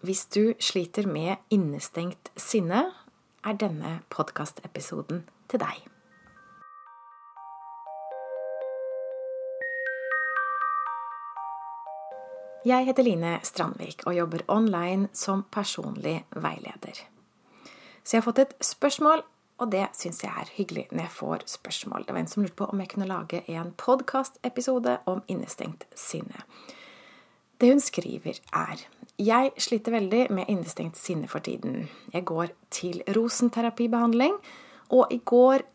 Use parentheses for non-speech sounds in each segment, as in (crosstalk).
Hvis du sliter med innestengt sinne, er denne podkastepisoden til deg. Jeg heter Line Strandvik og jobber online som personlig veileder. Så jeg har fått et spørsmål, og det syns jeg er hyggelig når jeg får spørsmål. Det var en som lurte på om jeg kunne lage en podkastepisode om innestengt sinne. Det hun skriver, er Jeg sliter veldig med innestengt sinne for tiden. Jeg går til rosenterapibehandling, og i går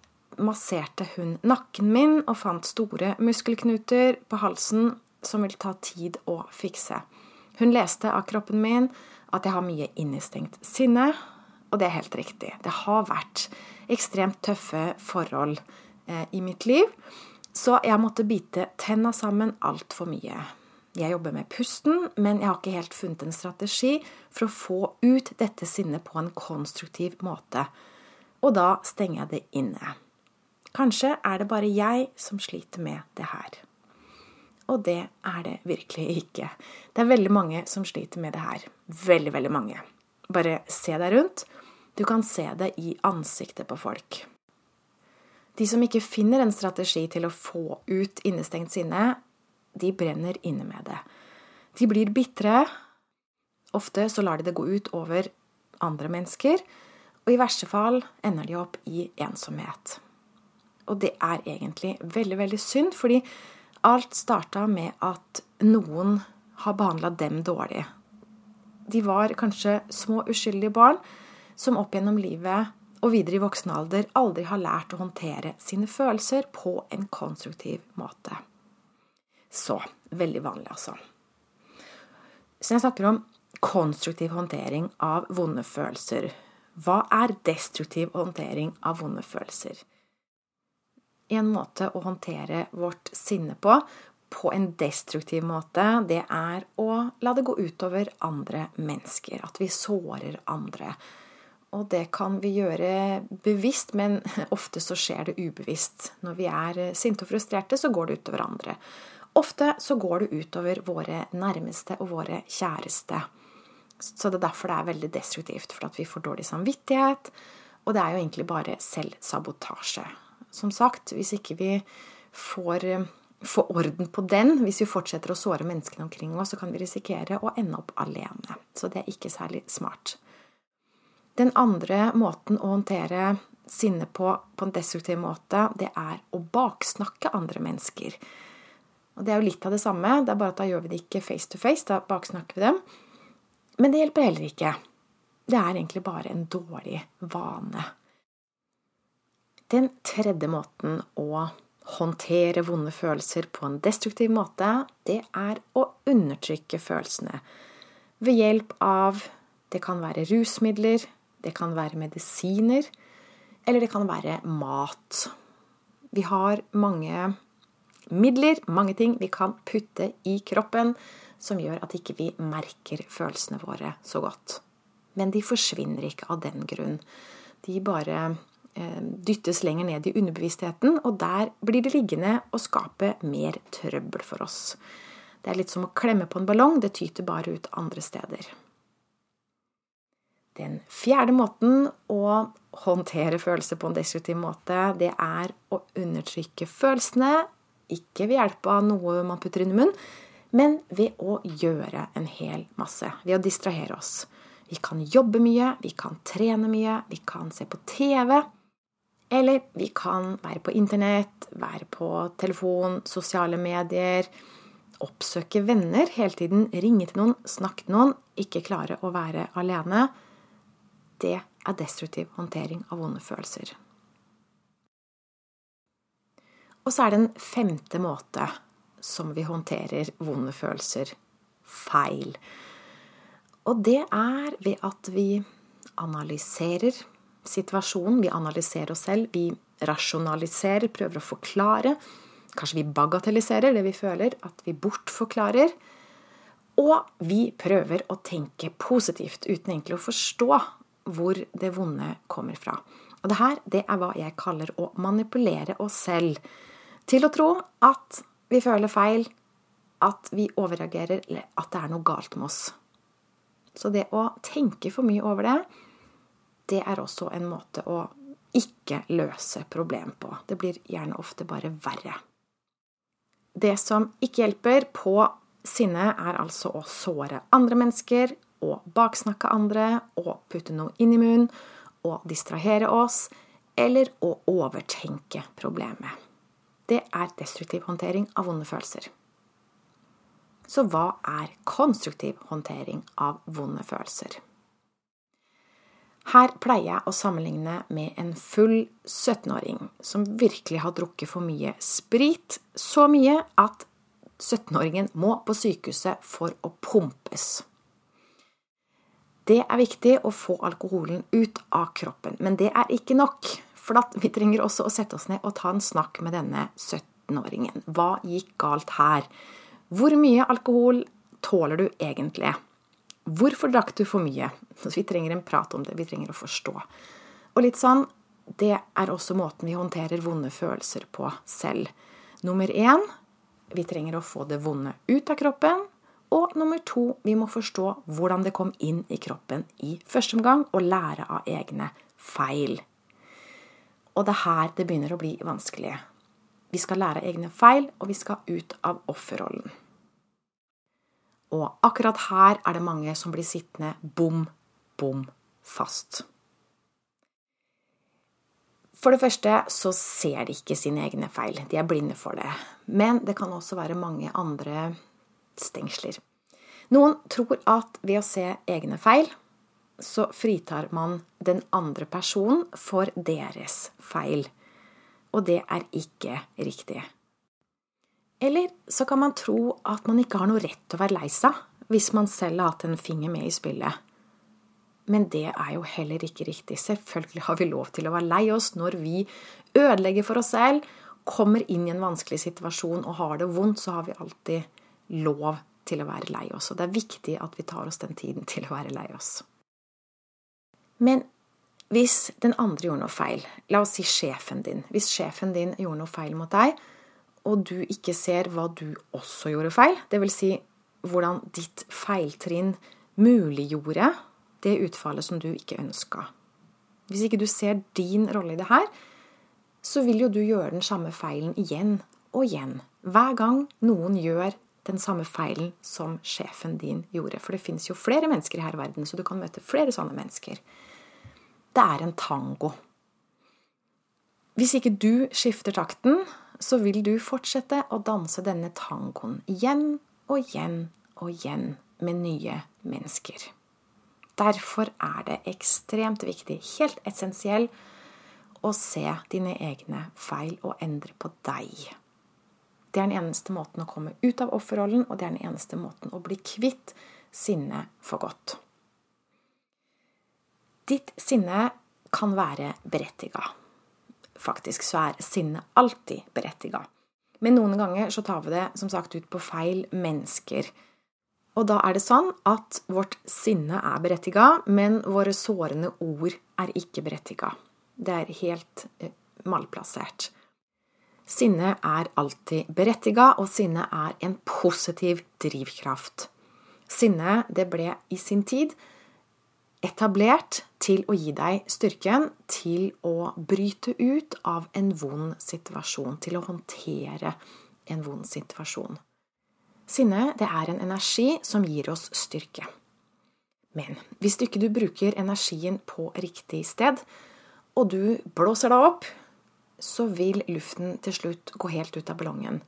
masserte hun nakken min og fant store muskelknuter på halsen som vil ta tid å fikse. Hun leste av kroppen min at jeg har mye innestengt sinne, og det er helt riktig. Det har vært ekstremt tøffe forhold eh, i mitt liv, så jeg måtte bite tenna sammen altfor mye. Jeg jobber med pusten, men jeg har ikke helt funnet en strategi for å få ut dette sinnet på en konstruktiv måte. Og da stenger jeg det inne. Kanskje er det bare jeg som sliter med det her. Og det er det virkelig ikke. Det er veldig mange som sliter med det her. Veldig, veldig mange. Bare se deg rundt. Du kan se det i ansiktet på folk. De som ikke finner en strategi til å få ut innestengt sinne, de brenner inne med det. De blir bitre. Ofte så lar de det gå ut over andre mennesker, og i verste fall ender de opp i ensomhet. Og det er egentlig veldig, veldig synd, fordi Alt starta med at noen har behandla dem dårlig. De var kanskje små, uskyldige barn som opp gjennom livet og videre i voksen alder aldri har lært å håndtere sine følelser på en konstruktiv måte. Så veldig vanlig, altså. Så jeg snakker om konstruktiv håndtering av vonde følelser. Hva er destruktiv håndtering av vonde følelser? En måte å håndtere vårt sinne på, på en destruktiv måte, det er å la det gå utover andre mennesker. At vi sårer andre. Og det kan vi gjøre bevisst, men (laughs) ofte så skjer det ubevisst. Når vi er sinte og frustrerte, så går det utover andre. Ofte så går det utover våre nærmeste og våre kjæreste. Så det er derfor det er veldig destruktivt. For at vi får dårlig samvittighet. Og det er jo egentlig bare selvsabotasje som sagt, hvis ikke vi får, eh, får orden på den, hvis vi fortsetter å såre menneskene omkring oss, så kan vi risikere å ende opp alene. Så det er ikke særlig smart. Den andre måten å håndtere sinne på på en destruktiv måte, det er å baksnakke andre mennesker. Og Det er jo litt av det samme, det er bare at da gjør vi det ikke face to face, da baksnakker vi dem. Men det hjelper heller ikke. Det er egentlig bare en dårlig vane. Den tredje måten å håndtere vonde følelser på en destruktiv måte, det er å undertrykke følelsene ved hjelp av Det kan være rusmidler, det kan være medisiner, eller det kan være mat. Vi har mange midler, mange ting vi kan putte i kroppen som gjør at ikke vi merker følelsene våre så godt. Men de forsvinner ikke av den grunn. De bare Eh, dyttes lenger ned i underbevisstheten, og der blir det liggende og skape mer trøbbel for oss. Det er litt som å klemme på en ballong, det tyter bare ut andre steder. Den fjerde måten å håndtere følelser på en destruktiv måte, det er å undertrykke følelsene, ikke ved hjelp av noe man putter inn i munnen, men ved å gjøre en hel masse. Ved å distrahere oss. Vi kan jobbe mye, vi kan trene mye, vi kan se på TV. Eller vi kan være på internett, være på telefon, sosiale medier, oppsøke venner hele tiden, ringe til noen, snakke til noen, ikke klare å være alene. Det er destruktiv håndtering av vonde følelser. Og så er det en femte måte som vi håndterer vonde følelser feil. Og det er ved at vi analyserer situasjonen. Vi analyserer oss selv. Vi rasjonaliserer, prøver å forklare. Kanskje vi bagatelliserer det vi føler, at vi bortforklarer. Og vi prøver å tenke positivt uten egentlig å forstå hvor det vonde kommer fra. Og det her det er hva jeg kaller å manipulere oss selv til å tro at vi føler feil, at vi overreagerer, eller at det er noe galt med oss. Så det å tenke for mye over det, det er også en måte å ikke løse problem på. Det blir gjerne ofte bare verre. Det som ikke hjelper på sinne, er altså å såre andre mennesker, å baksnakke andre, å putte noe inn i munnen, å distrahere oss, eller å overtenke problemet. Det er destruktiv håndtering av vonde følelser. Så hva er konstruktiv håndtering av vonde følelser? Her pleier jeg å sammenligne med en full 17-åring som virkelig har drukket for mye sprit, så mye at 17-åringen må på sykehuset for å pumpes. Det er viktig å få alkoholen ut av kroppen, men det er ikke nok. For vi trenger også å sette oss ned og ta en snakk med denne 17-åringen. Hva gikk galt her? Hvor mye alkohol tåler du egentlig? Hvorfor drakk du for mye? Så vi trenger en prat om det. Vi trenger å forstå. Og litt sånn Det er også måten vi håndterer vonde følelser på selv. Nummer én vi trenger å få det vonde ut av kroppen. Og nummer to vi må forstå hvordan det kom inn i kroppen i første omgang, og lære av egne feil. Og det er her det begynner å bli vanskelig. Vi skal lære egne feil, og vi skal ut av offerrollen. Og akkurat her er det mange som blir sittende bom, bom fast. For det første så ser de ikke sine egne feil. De er blinde for det. Men det kan også være mange andre stengsler. Noen tror at ved å se egne feil, så fritar man den andre personen for deres feil. Og det er ikke riktig. Eller så kan man tro at man ikke har noe rett til å være lei seg hvis man selv har hatt en finger med i spillet. Men det er jo heller ikke riktig. Selvfølgelig har vi lov til å være lei oss når vi ødelegger for oss selv, kommer inn i en vanskelig situasjon og har det vondt, så har vi alltid lov til å være lei oss. Og det er viktig at vi tar oss den tiden til å være lei oss. Men hvis den andre gjorde noe feil, la oss si sjefen din Hvis sjefen din gjorde noe feil mot deg, og du ikke ser hva du også gjorde feil, dvs. Si hvordan ditt feiltrinn muliggjorde det utfallet som du ikke ønska. Hvis ikke du ser din rolle i det her, så vil jo du gjøre den samme feilen igjen og igjen. Hver gang noen gjør den samme feilen som sjefen din gjorde. For det fins jo flere mennesker her i verden, så du kan møte flere sånne mennesker. Det er en tango. Hvis ikke du skifter takten, så vil du fortsette å danse denne tangoen igjen og igjen og igjen med nye mennesker. Derfor er det ekstremt viktig, helt essensiell, å se dine egne feil og endre på deg. Det er den eneste måten å komme ut av offerrollen, og det er den eneste måten å bli kvitt sinne for godt. Ditt sinne kan være berettiga faktisk så er sinne alltid berettiga. Men noen ganger så tar vi det som sagt ut på feil mennesker. Og da er det sånn at vårt sinne er berettiga, men våre sårende ord er ikke berettiga. Det er helt eh, malplassert. Sinne er alltid berettiga, og sinne er en positiv drivkraft. Sinne, det ble i sin tid etablert til å gi deg styrken til å bryte ut av en vond situasjon, til å håndtere en vond situasjon. Sinne det er en energi som gir oss styrke. Men hvis du ikke du bruker energien på riktig sted, og du blåser deg opp, så vil luften til slutt gå helt ut av ballongen.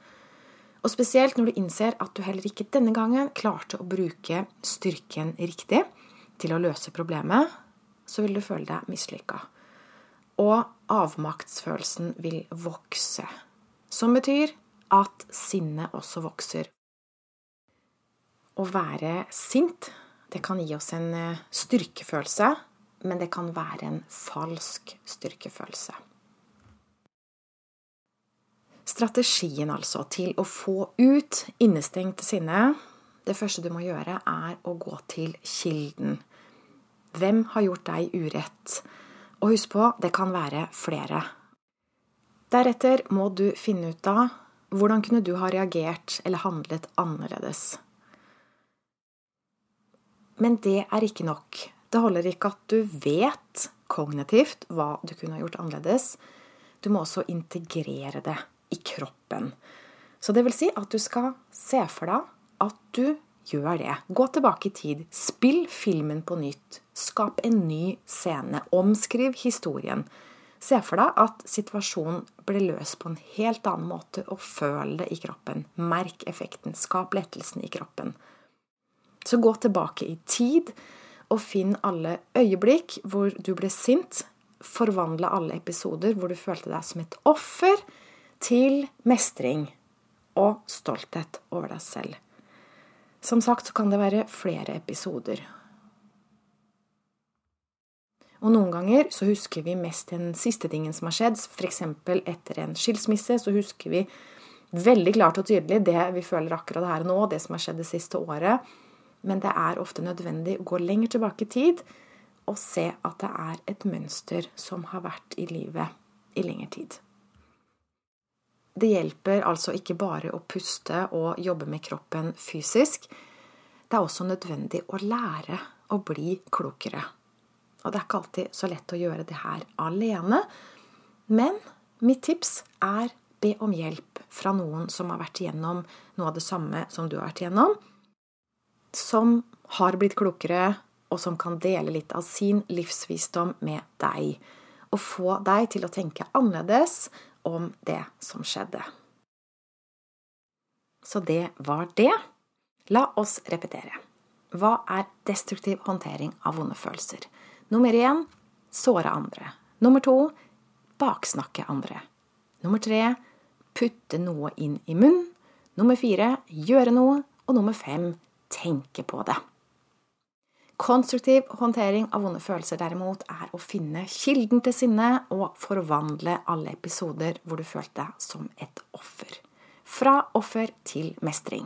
Og spesielt når du innser at du heller ikke denne gangen klarte å bruke styrken riktig, til å løse problemet, så vil du føle deg mislykka. Og avmaktsfølelsen vil vokse. Som betyr at sinnet også vokser. Å være sint, det kan gi oss en eh, styrkefølelse, men det kan være en falsk styrkefølelse. Strategien altså til å få ut innestengt sinne det første du må gjøre, er å gå til kilden. Hvem har gjort deg urett? Og husk på, det kan være flere. Deretter må du finne ut av hvordan kunne du ha reagert eller handlet annerledes. Men det er ikke nok. Det holder ikke at du vet kognitivt hva du kunne ha gjort annerledes. Du må også integrere det i kroppen. Så det vil si at du skal se for deg at du gjør det. Gå tilbake i tid. Spill filmen på nytt. Skap en ny scene. Omskriv historien. Se for deg at situasjonen ble løst på en helt annen måte, og føl det i kroppen. Merk effekten. Skap lettelsen i kroppen. Så gå tilbake i tid og finn alle øyeblikk hvor du ble sint. Forvandle alle episoder hvor du følte deg som et offer, til mestring og stolthet over deg selv. Som sagt så kan det være flere episoder. Og noen ganger så husker vi mest den siste tingen som har skjedd. F.eks. etter en skilsmisse så husker vi veldig klart og tydelig det vi føler akkurat her og nå, det som har skjedd det siste året. Men det er ofte nødvendig å gå lenger tilbake i tid og se at det er et mønster som har vært i livet i lengre tid. Det hjelper altså ikke bare å puste og jobbe med kroppen fysisk. Det er også nødvendig å lære å bli klokere. Og det er ikke alltid så lett å gjøre det her alene. Men mitt tips er be om hjelp fra noen som har vært igjennom noe av det samme som du har vært igjennom. Som har blitt klokere, og som kan dele litt av sin livsvisdom med deg. Og få deg til å tenke annerledes om det som skjedde. Så det var det. La oss repetere. Hva er destruktiv håndtering av vonde følelser? Nummer én såre andre. Nummer to baksnakke andre. Nummer tre putte noe inn i munnen. Nummer fire gjøre noe. Og nummer fem tenke på det. Konstruktiv håndtering av vonde følelser derimot er å finne kilden til sinne og forvandle alle episoder hvor du følte deg som et offer. Fra offer til mestring.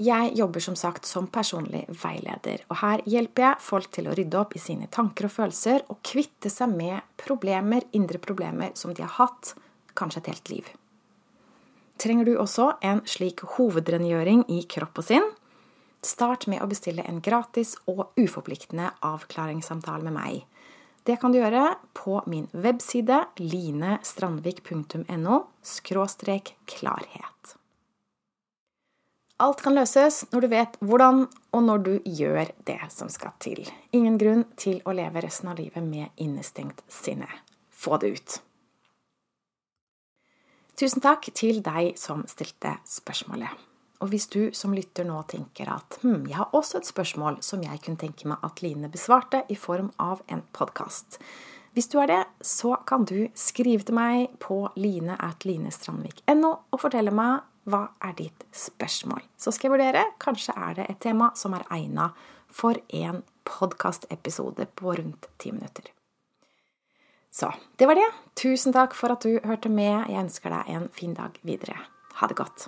Jeg jobber som sagt som personlig veileder, og her hjelper jeg folk til å rydde opp i sine tanker og følelser og kvitte seg med problemer, indre problemer som de har hatt kanskje et helt liv. Trenger du også en slik hovedrengjøring i kropp og sinn? Start med å bestille en gratis og uforpliktende avklaringssamtale med meg. Det kan du gjøre på min webside linestrandvik.no klarhet. Alt kan løses når du vet hvordan og når du gjør det som skal til. Ingen grunn til å leve resten av livet med innestengt sinne. Få det ut. Tusen takk til deg som stilte spørsmålet. Og hvis du som lytter nå tenker at hm, jeg har også et spørsmål som jeg kunne tenke meg at Line besvarte i form av en podkast. Hvis du har det, så kan du skrive til meg på line at linestrandvik.no og fortelle meg hva er ditt spørsmål. Så skal jeg vurdere. Kanskje er det et tema som er egna for en podkastepisode på rundt ti minutter. Så det var det. Tusen takk for at du hørte med. Jeg ønsker deg en fin dag videre. Ha det godt.